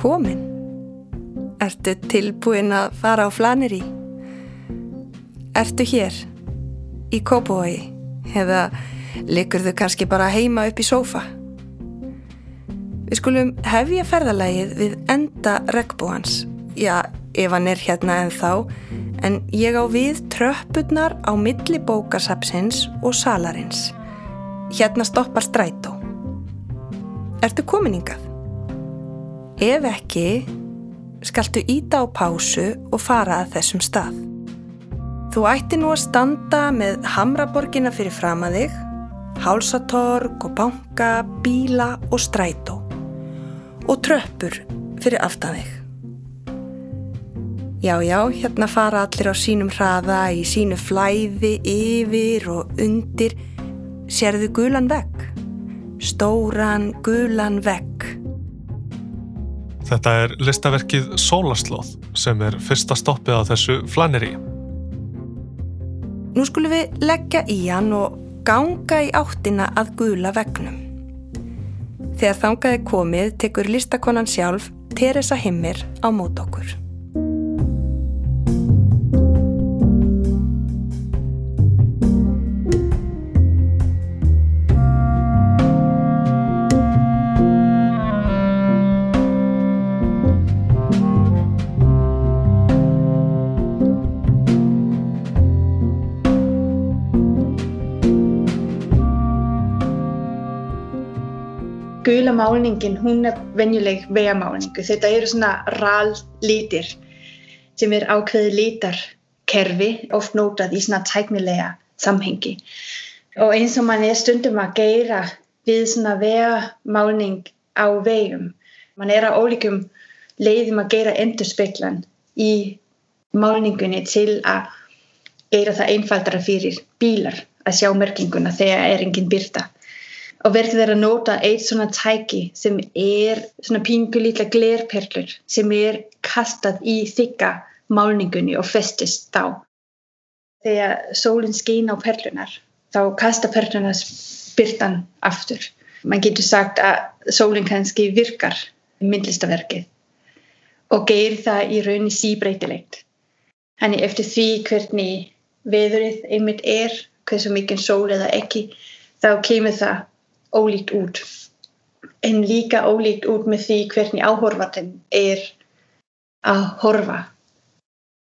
komin? Ertu tilbúin að fara á flanir í? Ertu hér? Í Kópavogi? Eða likur þau kannski bara heima upp í sófa? Við skulum hefja ferðalægið við enda regnbúans. Já, ef hann er hérna en þá, en ég á við tröppurnar á milli bókasapsins og salarins. Hérna stoppar strætó. Ertu kominingað? Ef ekki, skaltu íta á pásu og fara að þessum stað. Þú ætti nú að standa með Hamraborgina fyrir fram að þig, hálsatorg og banka, bíla og strætó og tröppur fyrir aftan þig. Já, já, hérna fara allir á sínum hraða í sínu flæði, yfir og undir. Serðu gulan vegg? Stóran gulan vegg. Þetta er listaverkið Sólaslóð sem er fyrsta stoppið á þessu flaneri. Nú skulum við leggja í hann og ganga í áttina að gula vegnum. Þegar þangaði komið tekur listakonan sjálf Teresa Himmir á mót okkur. Gula málningin, hún er venjuleg vegamálningu. Þetta eru svona ral lítir sem er ákveði lítarkerfi, oft notað í svona tæknilega samhengi. Og eins og mann er stundum að geyra við svona vegamálning á vegum. Man er á ólíkum leiðum að geyra endurspeklan í málningunni til að geyra það einfaldara fyrir bílar að sjá merkinguna þegar er enginn byrta og verður þeir að nota eitt svona tæki sem er svona pingu lítla glerperlur sem er kastað í þykka málningunni og festist þá. Þegar sólinn skýn á perlunar þá kasta perlunar byrtan aftur. Man getur sagt að sólinn kannski virkar myndlistaverkið og gerir það í rauninni síbreytilegt. Þannig eftir því hvernig veðurinn einmitt er, hversu mikið sól eða ekki, þá kemur það ólíkt út en líka ólíkt út með því hvernig áhorfatinn er að horfa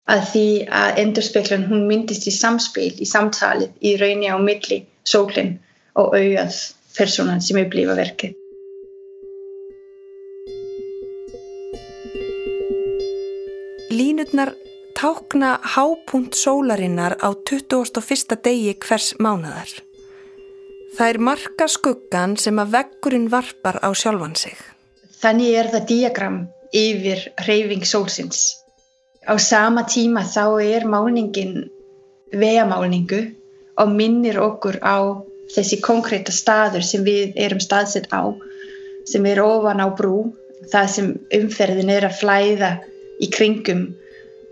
að því að endurspeglan hún myndist í samspil, í samtalið í raunni á milli sólinn og auðað personan sem er blífa verkið. Línutnar tákna hápunt sólarinnar á 21. degi hvers mánadar. Það er marka skuggan sem að veggurinn varpar á sjálfan sig. Þannig er það diagram yfir reyfing sólsins. Á sama tíma þá er málningin vegamálningu og minnir okkur á þessi konkréta staður sem við erum staðsett á, sem er ofan á brú, það sem umferðin er að flæða í kringum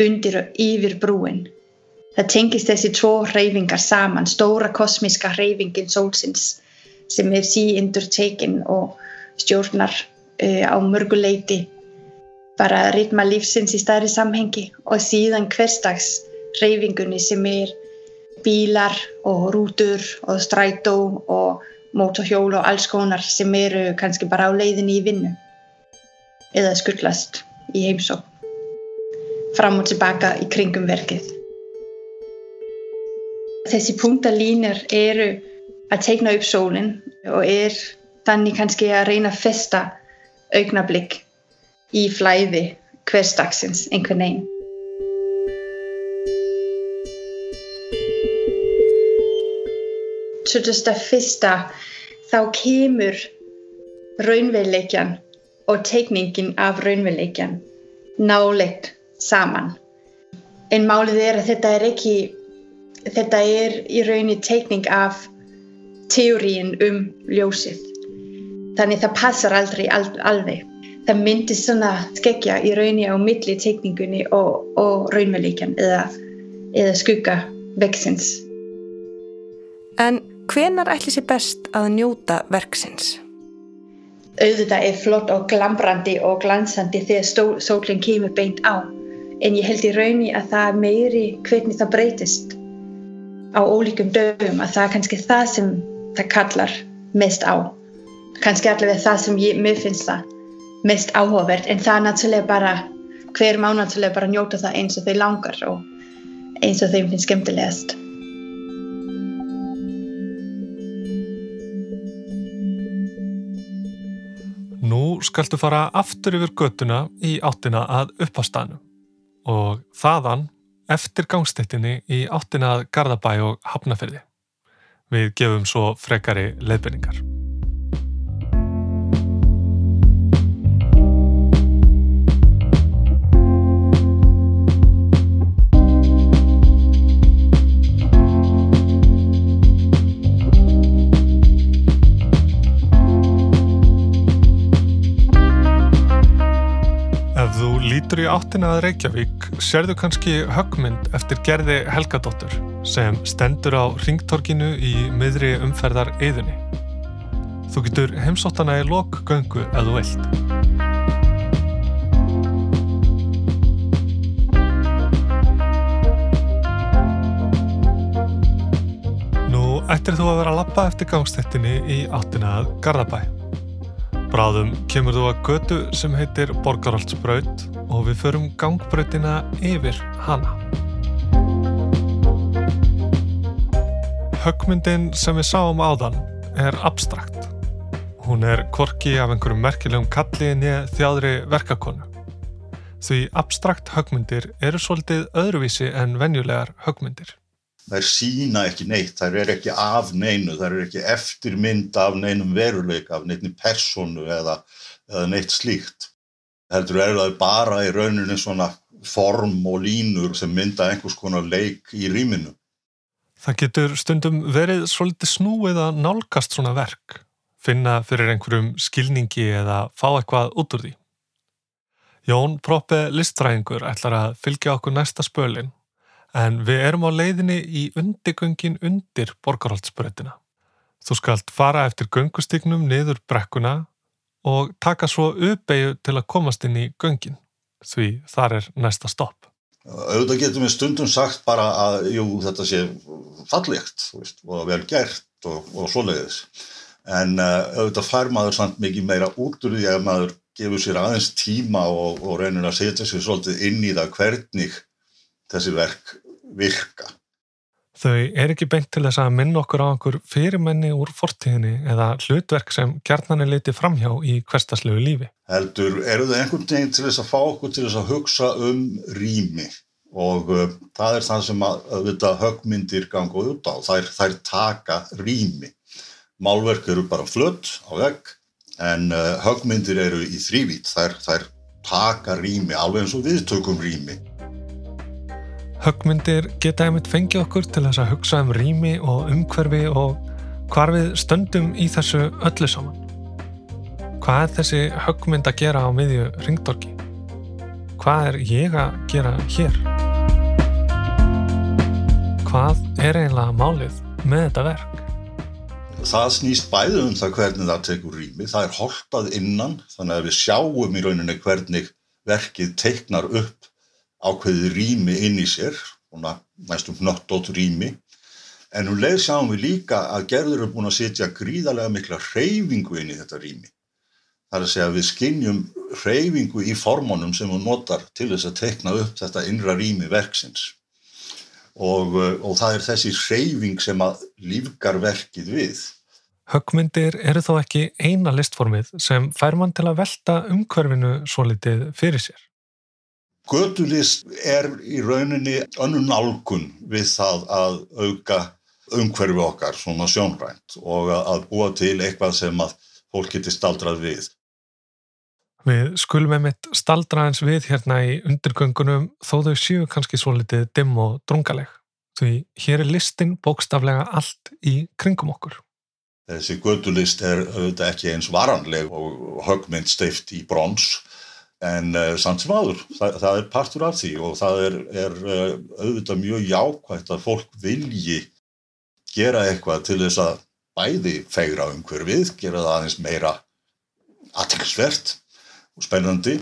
undir og yfir brúin. Það tengist þessi tvo hreyfingar saman, stóra kosmiska hreyfingin sólsins sem er síindur tekinn og stjórnar uh, á mörguleiti bara ritma lífsins í stærri samhengi og síðan hverstags hreyfingunni sem er bílar og rútur og strætó og mótohjól og alls konar sem eru kannski bara á leiðinni í vinnu eða skullast í heimsók fram og tilbaka í kringum verkið. Þessi punktalínur eru að teikna upp sólinn og er þannig kannski að reyna að festa augnablík í flæði hverstagsins einhvern veginn. Svolítið að fyrsta þá kemur raunveruleikjan og teikningin af raunveruleikjan nálegt saman. En málið er að þetta er ekki þetta er í rauninni teikning af teóriin um ljósið. Þannig það passar aldrei alveg. Það myndir svona skekja í rauninni á milli teikningunni og, og raunveruleikan eða, eða skugga vexins. En hvenar ætli sér best að njóta verksins? auðvitað er flott og glambrandi og glansandi þegar sólinn kemur beint á en ég held í raunni að það er meiri hvernig það breytist á ólíkum dögum að það er kannski það sem það kallar mest á. Kannski allavega það sem ég, mér finnst það mest áhugavert en það er náttúrulega bara hver má náttúrulega bara njóta það eins og þau langar og eins og þeim finnst skemmtilegast. Nú skaltu fara aftur yfir göttuna í áttina að uppástaðnum. Og þaðan eftir gangstettinni í áttina að Garðabæ og Hafnafyrði. Við gefum svo frekari leiðbenningar. Lítur í áttina að Reykjavík sérðu kannski höggmynd eftir gerði Helgadóttur sem stendur á ringtorkinu í miðri umferðar eðunni. Þú getur heimsóttana í lokgöngu þú vilt. Nú ættir þú að vera að lappa eftir gangstettinni í áttina að Garðabæ. Bráðum kemur þú að götu sem heitir Borgarholtsbraut og við förum gangbröðina yfir hana. Höggmyndin sem við sáum áðan er abstrakt. Hún er korki af einhverjum merkilegum kalliðinni þjáðri verkakonu. Því abstrakt höggmyndir eru svolítið öðruvísi en venjulegar höggmyndir. Þær sína ekki neitt, þær er ekki af neinu, þær er ekki eftirmynd af neinum veruleik, af neinni personu eða, eða neitt slíkt heldur er það bara í rauninni svona form og línur sem mynda einhvers konar leik í rýminu. Það getur stundum verið svolítið snúið að nálgast svona verk, finna fyrir einhverjum skilningi eða fá eitthvað út úr því. Jón Proppe listræðingur ætlar að fylgja okkur næsta spölin, en við erum á leiðinni í undirgöngin undir borgarhaldsbröðina. Þú skalt fara eftir göngustygnum niður brekkuna og taka svo uppeyju til að komast inn í göngin því þar er næsta stopp. Auðvitað getum við stundum sagt bara að jú, þetta sé fallegt veist, og vel gert og, og svoleiðis en uh, auðvitað fær maður samt mikið meira út úr því að maður gefur sér aðeins tíma og, og reynir að setja sér svolítið inn í það hvernig þessi verk virka. Þau er ekki beint til þess að minna okkur á einhver fyrirmenni úr fortíðinni eða hlutverk sem gerðnarnir leiti framhjá í hverstaslegu lífi. Heldur, eru þau einhvern veginn til þess að fá okkur til þess að hugsa um rými og uh, það er það sem að, að högmyndir ganga út á, þær, þær taka rými. Málverk eru bara flött á vegg en uh, högmyndir eru í þrývít, þær, þær taka rými alveg eins og við tökum rými. Höggmyndir geta einmitt fengið okkur til þess að hugsa um rými og umhverfi og hvar við stöndum í þessu öllu saman. Hvað er þessi höggmynd að gera á miðju ringdorki? Hvað er ég að gera hér? Hvað er eiginlega málið með þetta verk? Það snýst bæðið um það hvernig það tekur rými. Það er holtað innan þannig að við sjáum í rauninni hvernig verkið teiknar upp ákveðið rými inn í sér, næstum hnottótt rými, en um leið sjáum við líka að gerður er búin að setja gríðarlega mikla hreyfingu inn í þetta rými. Það er að segja að við skinnjum hreyfingu í formunum sem hún notar til þess að tekna upp þetta innra rými verksins. Og, og það er þessi hreyfing sem að lífgar verkið við. Höggmyndir eru þó ekki eina listformið sem fær mann til að velta umhverfinu svo litið fyrir sér. Götulist er í rauninni önnu nálgun við það að auka umhverfi okkar svona sjónrænt og að búa til eitthvað sem að fólk geti staldrað við. Við skulum einmitt staldraðins við hérna í undirgöngunum þó þau séu kannski svo litið dimm og drungaleg. Því hér er listin bókstaflega allt í kringum okkur. Þessi gödulist er auðvitað ekki eins varanleg og högmynd steift í brons en uh, samt sem aður, það, það er partur af því og það er, er uh, auðvitað mjög jákvægt að fólk vilji gera eitthvað til þess að bæði fegra umhverfið, gera það aðeins meira aðtekksvert og spennandi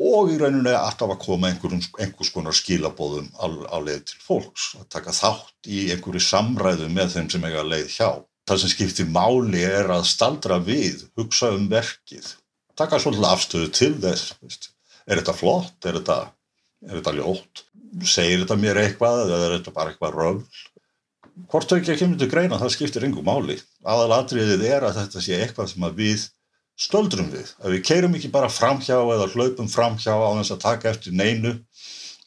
og í rauninni alltaf að koma einhverjum, einhvers konar skilabóðum á, á leið til fólks, að taka þátt í einhverju samræðu með þeim sem eiga leið hjá. Það sem skiptir máli er að staldra við, hugsa um verkið, taka svolítið afstöðu til þess, veist. er þetta flott, er þetta, er þetta ljótt, segir þetta mér eitthvað eða er þetta bara eitthvað röfl? Hvort þau ekki að kemur til greina, það skiptir einhver máli. Aðalatriðið er að þetta sé eitthvað sem við stöldrum við. Að við keirum ekki bara framhjá eða hlaupum framhjá á þess að taka eftir neinu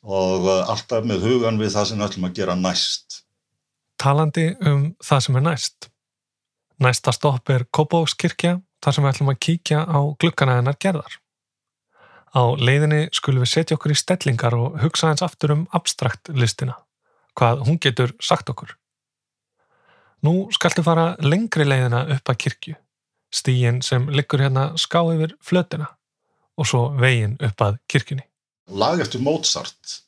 og uh, alltaf með hugan við það sem við ætlum að gera næst. Talandi um það sem er næst. Næsta stopp er Kópavókskirkja, þar sem við ætlum að kíkja á glukkana hennar gerðar. Á leiðinni skulum við setja okkur í stellingar og hugsa eins aftur um abstrakt listina, hvað hún getur sagt okkur. Nú skaltu fara lengri leiðina upp að kirkju stígin sem liggur hérna ská yfir flötina og svo vegin upp að kirkjunni. Lag eftir Mozart.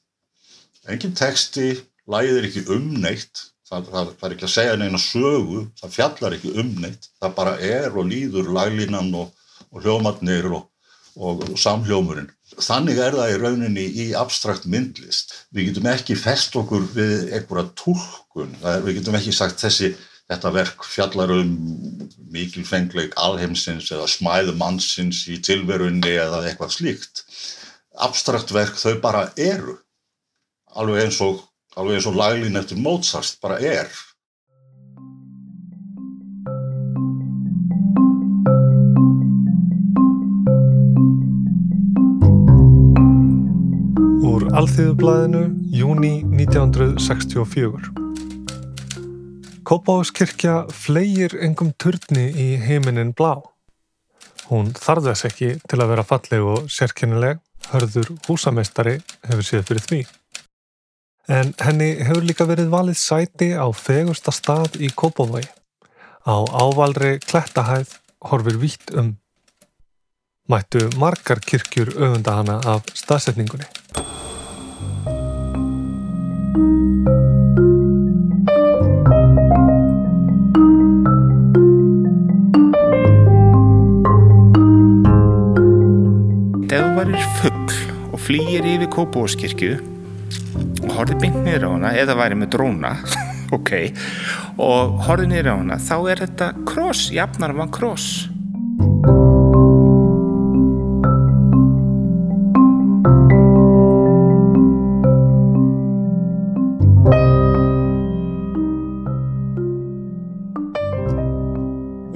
Engin texti, lagið er ekki umneitt, það, það, það er ekki að segja neina sögu, það fjallar ekki umneitt, það bara er og líður laglínan og, og hljómatnir og, og, og samhljómurinn. Þannig er það í rauninni í abstrakt myndlist. Við getum ekki fest okkur við einhverja tólkun, við getum ekki sagt þessi Þetta verk fjallar um mikilfengleik alheimsins eða smæðu mannsins í tilverunni eða eitthvað slíkt. Abstrakt verk þau bara eru. Alveg eins og, alveg eins og laglín eftir Mozart bara er. Úr Alþýðublaðinu, júni 1964. Kópáskirkja flegir engum turni í heiminin blá. Hún þarðast ekki til að vera falleg og sérkennileg, hörður húsameistari hefur séð fyrir því. En henni hefur líka verið valið sæti á fegursta stað í Kópavogi. Á ávalri klettahæð horfir vítt um. Mættu margar kirkjur öfunda hana af staðsetningunni. flýir yfir Kópúaskirkju og horfið beint niður á hana eða væri með dróna. Ok, og horfið niður á hana þá er þetta kross, jafnar mann kross.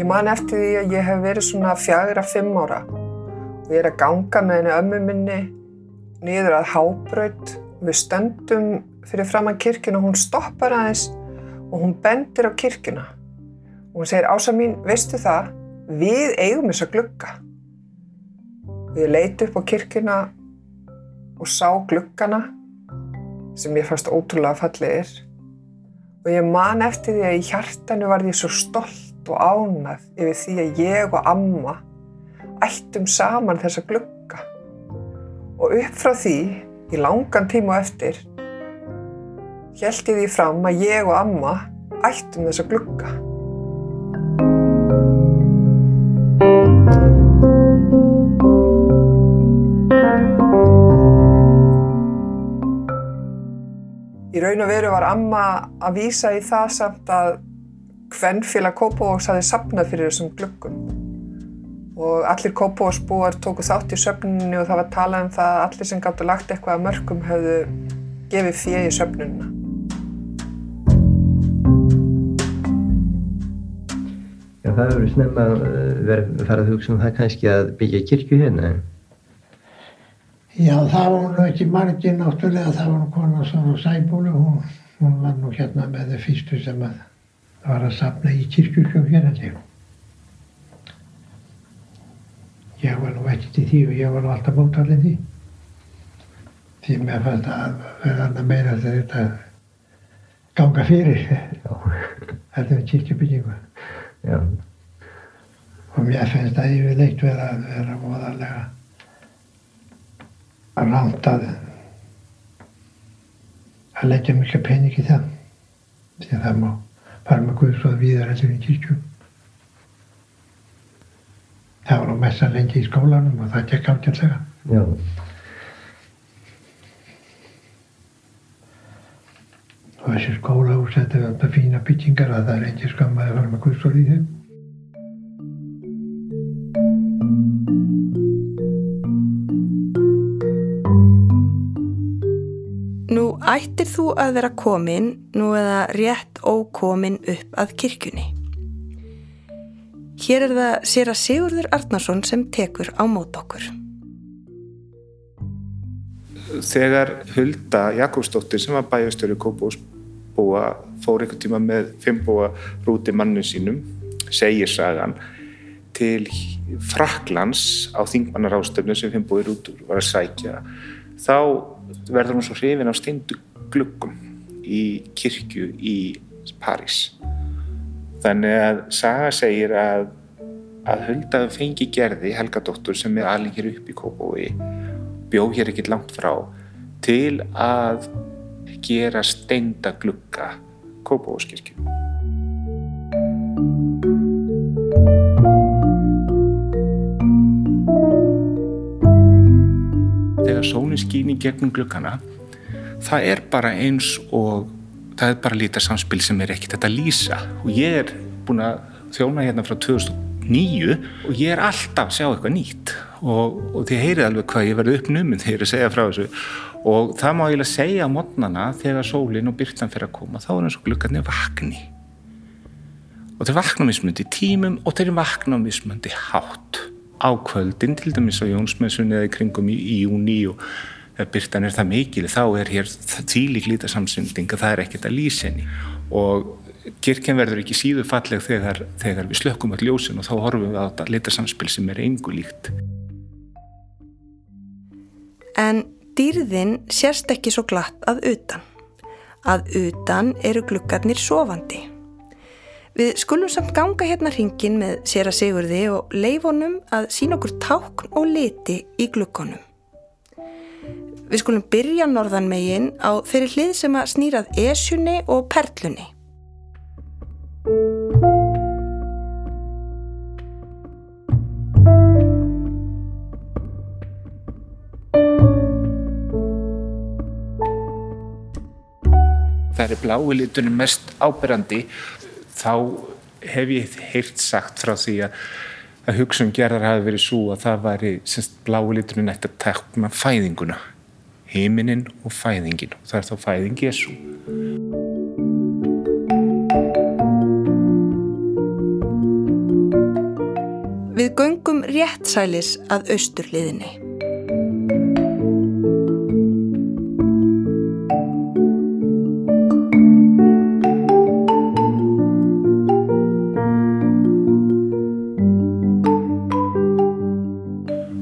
Ég man eftir því að ég hef verið svona fjagra fimm ára. Og ég er að ganga með henni ömmu minni niður að hábraut við stöndum fyrir fram að kirkina og hún stoppar aðeins og hún bendir á kirkina og hún segir ása mín, veistu það? Við eigum þess að glugga. Við leiti upp á kirkina og sá gluggana sem ég fannst ótrúlega fallegir og ég man eftir því að í hjartanu var ég svo stolt og ánað yfir því að ég og amma ættum saman þessa glugga. Og upp frá því, í langan tíma eftir, held ég því fram að ég og amma ættum þessa glugga. Í raun og veru var amma að vísa í það samt að hvern félag Kópavóks hafi sapnað fyrir þessum gluggum og allir kópósbúar tóku þátt í söfnunni og það var talað um það að allir sem gáttu lagt eitthvað að mörgum höfðu gefið fjegi í söfnunna. Já, það snemma eh, verið að fara að hugsa um það kannski að byggja kirkju hérna. Já, það var nú ekki margir náttúrulega, það var nú konar svona sæbúlu, hún, hún var nú hérna með það fyrstu sem að var að sapna í kirkjurkjók hérna til ég var nú ekkert í því og ég var nú alltaf mótalinn því. Því mér fannst að vera annað meira þegar þetta ganga fyrir þetta er kirkjubyggingu. Og mér finnst að yfirleitt vera vera voðarlega að ránt að að leggja mikla pening í það. Því að það má fara með Guðsóð víðar allir í kirkjum það var nú messan lengi í skólanum og það gekk ágætlega. Já. Og þessi skólahús, þetta er þetta fína byggingar að það er engi skam að fara með guðstól í þeim. Nú ættir þú að vera komin, nú eða rétt ókomin upp að kirkjunni. Hér er það sér að Sigurður Arnarsson sem tekur á mót okkur. Þegar Hulda Jakobsdóttir sem var bæjastöru Kópásbúa fór einhvern tíma með fimmbúa rúti mannu sínum, segir sagan, til Fraklands á þingmannarástefnu sem fimmbúi rútur var að sækja, þá verður hún svo hrifin á steindu gluggum í kirkju í París. Þannig að Saga segir að, að Hulda fengi gerði Helgadóttur sem er alveg upp í Kópói, bjó hér ekkert langt frá, til að gera steinda glugga Kópóiskirkju. Þegar sólinn skýn í gegnum gluggana, það er bara eins og það er bara lítið samspil sem er ekkert að lýsa. Og ég er búin að þjóna hérna frá 2009 og ég er alltaf að sjá eitthvað nýtt. Og, og þið heyrið alveg hvað ég verði uppnuminn þegar ég segja frá þessu. Og það má ég að segja á mótnana þegar sólinn og byrtan fyrir að koma þá er eins og gluggarnir vakni. Og þeir vakna mismundi tímum og þeir vakna mismundi hátt. Á kvöldin til dæmis á Jónsmessunni eða í kringum í, í júni og ef byrtan er það mikil þá er hér þvílík líta samsending að það er ekkert að lýsa henni og kirkjan verður ekki síðu falleg þegar, þegar við slökkum all ljósin og þá horfum við á þetta líta samspil sem er engu líkt En dýrðin sérst ekki svo glatt að utan. Að utan eru gluggarnir sofandi. Við skulum samt ganga hérna hringin með sér að sigurði og leifonum að sína okkur tákn og liti í gluggunum. Við skulum byrja norðan megin á þeirri hlið sem að snýrað esjunni og perlunni. Það er blái liturinn mest áberandi þá hef ég heyrt sagt frá því að að hugsun gerðar hafi verið svo að það væri blái liturinn eftir að tekna fæðinguna heiminin og fæðingin og það er þá fæðing Jésu Við göngum réttsælis að austurliðinni.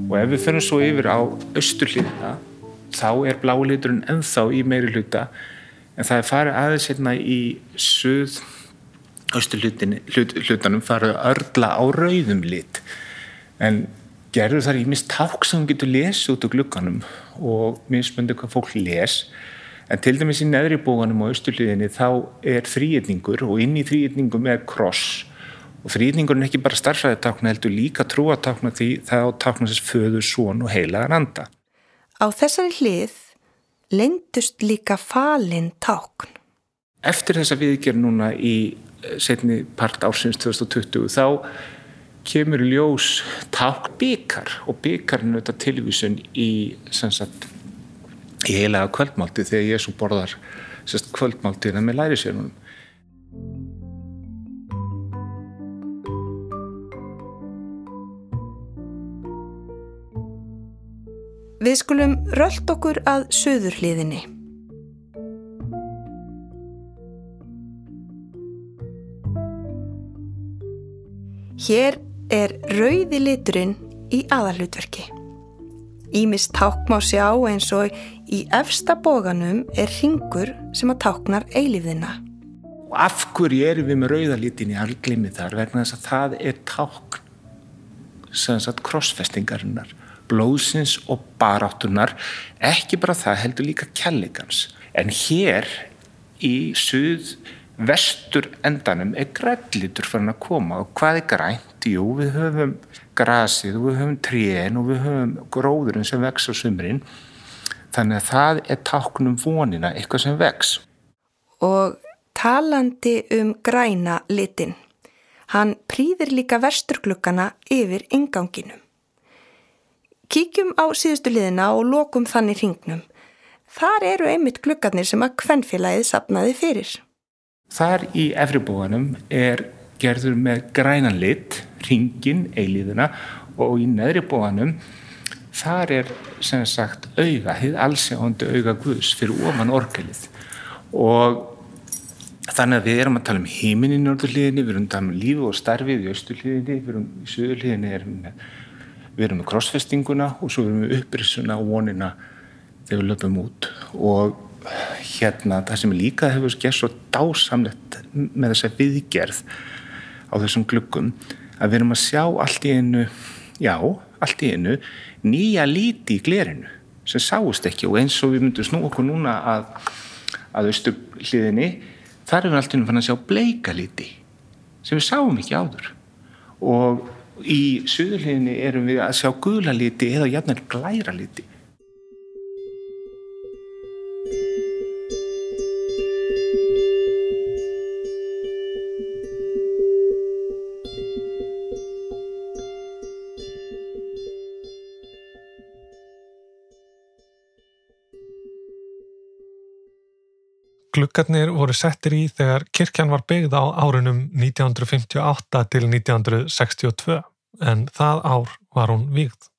og ef við fyrir svo yfir á austurliðina þá er blái liturinn ennþá í meiri hluta en það er farið aðeins hérna í suð austurhlutanum farið að örla á rauðum lit. En gerður þar í mist ták sem hún getur lesið út á glugganum og mismöndu hvað fólk les. En til dæmis í neðri bóganum á austurliðinni þá er þrýetningur og inn í þrýetningum er kross. Og þrýetningurinn er ekki bara starfræðitákna heldur líka trúatákna því það tákna þess föður, són og heilagan anda Á þessari hlið lendust líka falin tákn. Eftir þessa viðgerð núna í setni part ársins 2020 þá kemur ljós tákn byggar og byggarinn auðvitað tilvísun í, sagt, í heilaga kvöldmálti þegar Jésu borðar sagt, kvöldmáltina með lærisjörnunum. Við skulum rölt okkur að söðurliðinni. Hér er rauði liturinn í aðalutverki. Ímist tákn má sjá eins og í efsta bóganum er ringur sem að táknar eilífðina. Og af hverju erum við með rauðalitin í alglimi þar vegna þess að það er tákn sem sagt krossfestingarinnar blóðsins og baráttunar ekki bara það heldur líka kjallegans en hér í suð vestur endanum er grænlitur fyrir að koma og hvað er grænt? Jú, við höfum grasið og við höfum trén og við höfum gróðurinn sem vex á sumrin þannig að það er táknum vonina eitthvað sem vex. Og talandi um græna litin, hann prýðir líka vesturglukkana yfir inganginum. Kíkjum á síðustu liðina og lokum þannig hringnum. Þar eru einmitt glukkarnir sem að kvennfélagið sapnaði fyrir. Þar í efribóanum er gerður með grænan lit, ringin, eiliðuna og í neðri bóanum þar er sem sagt auga, þið allsjáðandi auga Guðs fyrir ofan orgelið og þannig að við erum að tala um heiminn í norðurliðinni, við erum að tala um lífi og starfið í austurliðinni, við erum í söðurliðinni, við erum með krossfestinguna og svo erum við upprissuna og vonina þegar við löpum út. Og hérna það sem líka hefur gert svo dásamlegt með þessa viðgerð á þessum glukkum að við erum að sjá allt í einu já, allt í einu nýja líti í glerinu sem sáist ekki. Og eins og við myndum snú okkur núna að að austu hliðinni þar erum við allt í einu fann að sjá bleika líti sem við sáum ekki áður. Og í söðurhliðinni erum við að sjá gula líti eða jæfnir glæra Gluggarnir voru settir í þegar kirkjan var byggð á árunum 1958 til 1962 en það ár var hún vígð.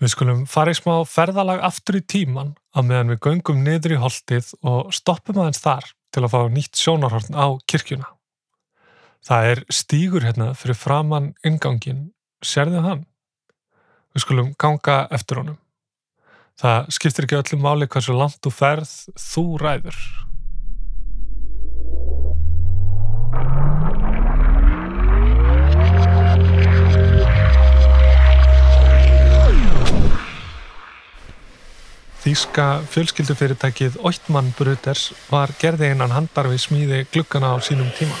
Við skulum fara í smá ferðalag aftur í tíman að meðan við göngum niður í holdið og stoppum aðeins þar til að fá nýtt sjónarhorn á kirkjuna. Það er stígur hérna fyrir framann ingangin. Serðu hann? Við skulum ganga eftir honum. Það skiptir ekki öllum máli hversu langt þú ferð, þú ræður. Þíska fjölskyldufyrirtækið Oitmann Bruders var gerði einan handar við smíði glukkana á sínum tíma.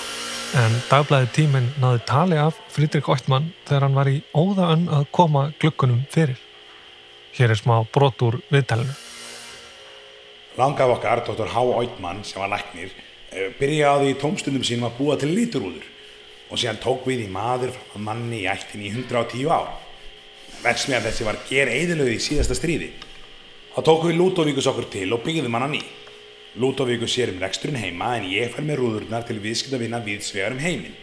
En dagblæði tíminn náði tali af Fridrik Oitmann þegar hann var í óðaönn að koma glukkunum fyrir. Hér er smá brot úr viðtælinu. Langaf okkar, Dr. H. Oitmann, sem var læknir, eh, byrjaði í tómstundum sínum að búa til líturúður og síðan tók við í maður frá manni í ættin í 110 ár. Verksmiðan þessi var ger eðilöði í síðasta stríði. Þá tókum við Lútovíkus okkur til og byggðum hann að ný. Lútovíkus sér um reksturinn heima en ég fær með rúðurnar til viðskiptavina viðsvegar um heiminn.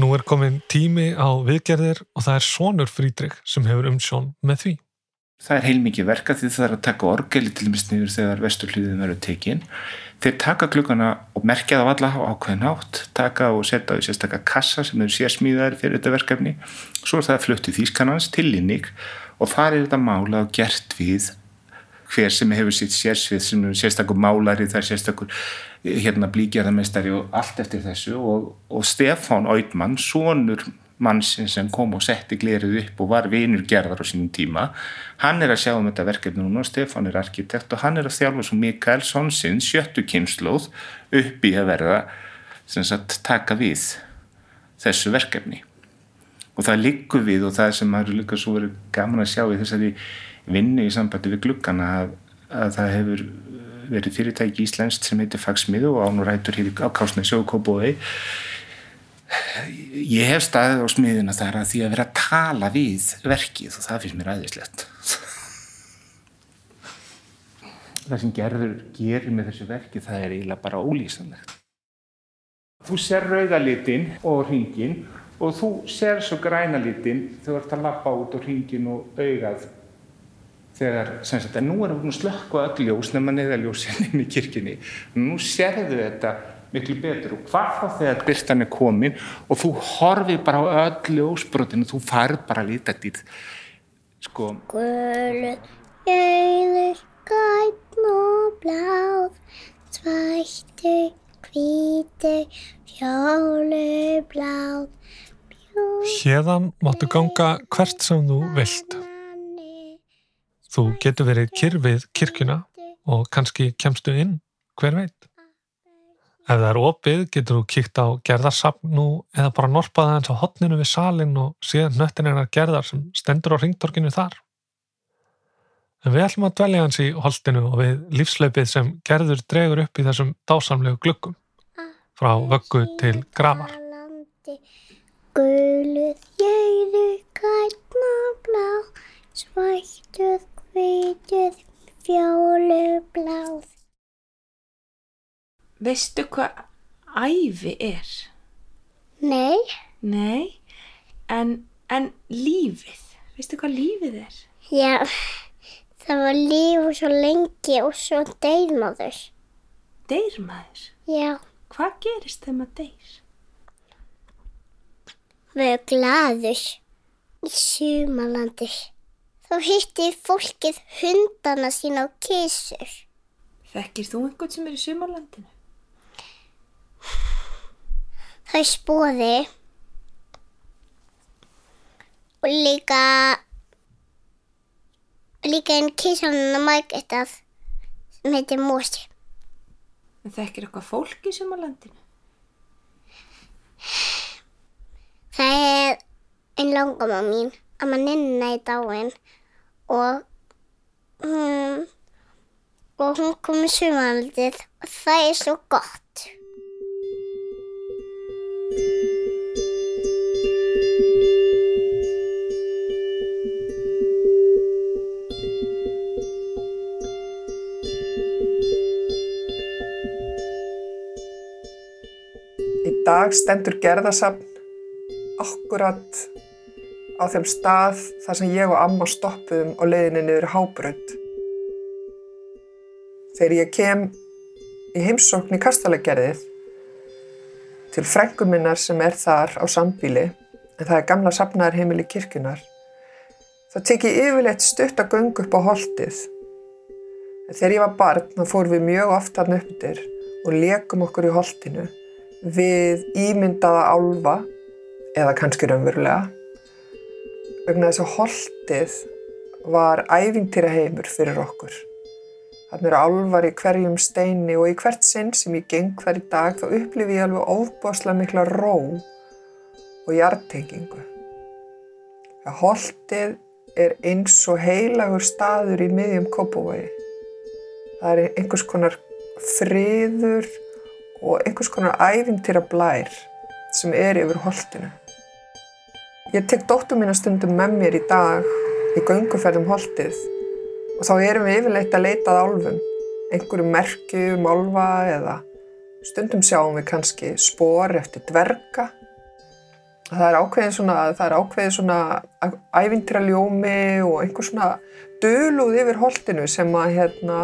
Nú er komin tími á viðgerðir og það er sonur Frídrik sem hefur umsjón með því. Það er heilmikið verka því það er að taka orgeli til dæmis niður þegar vesturhliðin verður tekinn. Þeir taka klukkana og merkja það alla á ákveðin átt, taka og setja í sérstakka kassa sem eru sérsmíðar fyrir þetta verkefni. Svo er það fluttið þýskanans til Linník og þar er þetta mála og gert við hver sem hefur sitt sérsvið sem er sérstakkur málari, það er sérstakkur hérna blíkjarðarmestari og allt eftir þessu og, og Stefán Oidmann, sonur mannsinn sem kom og setti glerið upp og var vinur gerðar á sínum tíma. Hann er að sjá um þetta verkefni núna og Stefán er arkitekt og hann er að þjálfa svo Mikael Sonsinn sjöttu kynnslóð upp í að verða sagt, taka við þessu verkefni. Og það liggur við og það sem er líka svo verið gaman að sjá í þessari vinnu í sambandi við glukkana að, að það hefur verið fyrirtæki íslenskt sem heitir Fagsmið og ánurætur hér á Kásnæs og Kóbói ég hef staðið á smiðina þar að því að vera að tala við verkið og það finnst mér aðeinslegt það sem gerður gerir með þessu verki það er eiginlega bara ólýsanlegt. Þú ser rauðalitin og ringin og þú ser svo grænalitin þegar þú ert að lappa út á ringin og augað þegar, sem sagt, en nú erum við slökku öll ljós nefnum að neða ljósin inn í kirkini nú serðu þetta miklu betur. Og hvað þá þegar byrtan er komin og þú horfið bara á öll ljósbrotinu, þú farð bara að lita dýr sko Gulur, gæður, gætn og bláð svættu, hvítu fjólu, bláð Hérðan máttu ganga hvert sem þú vilt. Þú getur verið kyrfið kirkuna og kannski kemstu inn, hver veit. Ef það er opið getur þú kíkt á gerðarsapn nú eða bara norpaða eins á hotninu við salin og síðan nöttin einar gerðar sem stendur á ringtorkinu þar. En við ætlum að dvelja hans í holtinu og við lífslaupið sem gerður dregur upp í þessum dásamlegu glukkum frá vöggu til grafar. Guluð, jöðu, grætna, blá, svættuð, hvituð, fjólu, bláð. Veistu hvað æfi er? Nei, Nei, en, en lífið, veistu hvað lífið er? já, það var líf og svo lengi og svo deyr maður. Deyr maður. Já, Hvað gerist þegar maður deyr? við erum glaður í sumalandi. Þá hitti fólkið hundana sína á kísur. Þekkir þú einhvern sem er í sumarlandinu? Það spóði og líka líka einn kísanuna margættað sem heitir Mósi. En þekkir eitthvað fólk í sumarlandinu? Það er einn langama mín að maður nynna í dáin og hún og hún kom í sumarlandið og það er svo gott. Dag stendur gerðasafn akkurat á þeim stað þar sem ég og amma stoppuðum á leiðinni niður Hábrönd. Þegar ég kem í heimsókn í Kastalagerðið til frængu minnar sem er þar á sambíli, en það er gamla safnaðarheimili kirkjunar, þá tek ég yfirleitt stutt að göngu upp á holtið. En þegar ég var barn þá fórum við mjög oft hann uppdir og lekum okkur í holtinu við ímyndaða álfa eða kannski raunverulega vegna þess að holtið var ævintýra heimur fyrir okkur. Þannig eru álfar í hverjum steini og í hvert sinn sem ég geng í dag þá upplifi ég alveg óbáslega mikla ró og hjartengingu. Það holtið er eins og heilagur staður í miðjum Kópavogi. Það er einhvers konar friður og einhvers konar ævintýra blær sem er yfir holtinu. Ég tek dóttur mína stundum með mér í dag í gönguferðum holtið og þá erum við yfirleitt að leita að álfum, einhverju merkjum álfa eða stundum sjáum við kannski spor eftir dverga. Það er ákveðið svona, það er ákveðið svona ævintýra ljómi og einhver svona dölúð yfir holtinu sem að hérna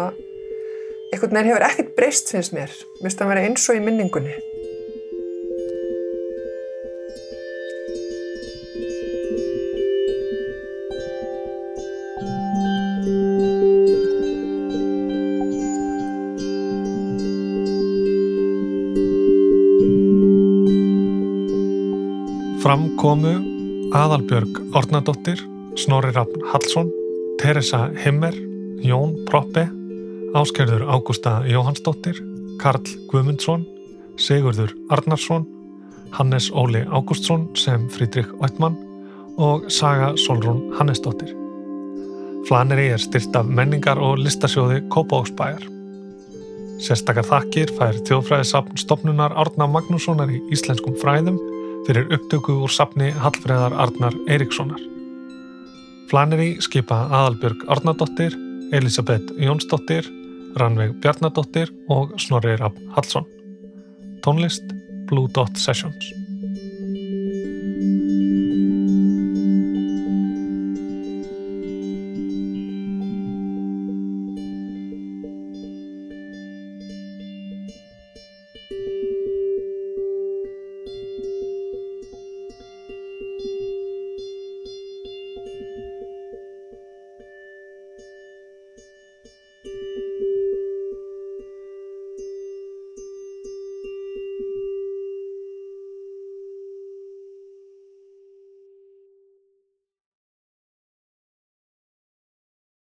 einhvern veginn hefur ekkert breyst finnst mér. Mér finnst það að vera eins og í minningunni. Fram komu Aðalbjörg Ornadóttir, Snorri Rafn Hallsson, Teresa Himmer, Jón Proppe, Áskerður Ágústa Jóhannsdóttir, Karl Guðmundsson, Sigurður Arnarsson, Hannes Óli Ágústsson sem Frídrik Ottmann og Saga Solrún Hannesdóttir. Flaneri er styrt af menningar og listasjóði Kópavóksbæjar. Sérstakar þakkir fær þjóðfræðisafn stopnunar Árna Magnússonar í íslenskum fræðum fyrir upptöku úr safni Hallfreðar Arnar Eiríkssonar. Flaneri skipa Aðalbjörg Arnardóttir, Elisabeth Jónsdóttir, Ranveig Bjarnadóttir og Snorri Rapp Hallsson. Tónlist Blue Dot Sessions.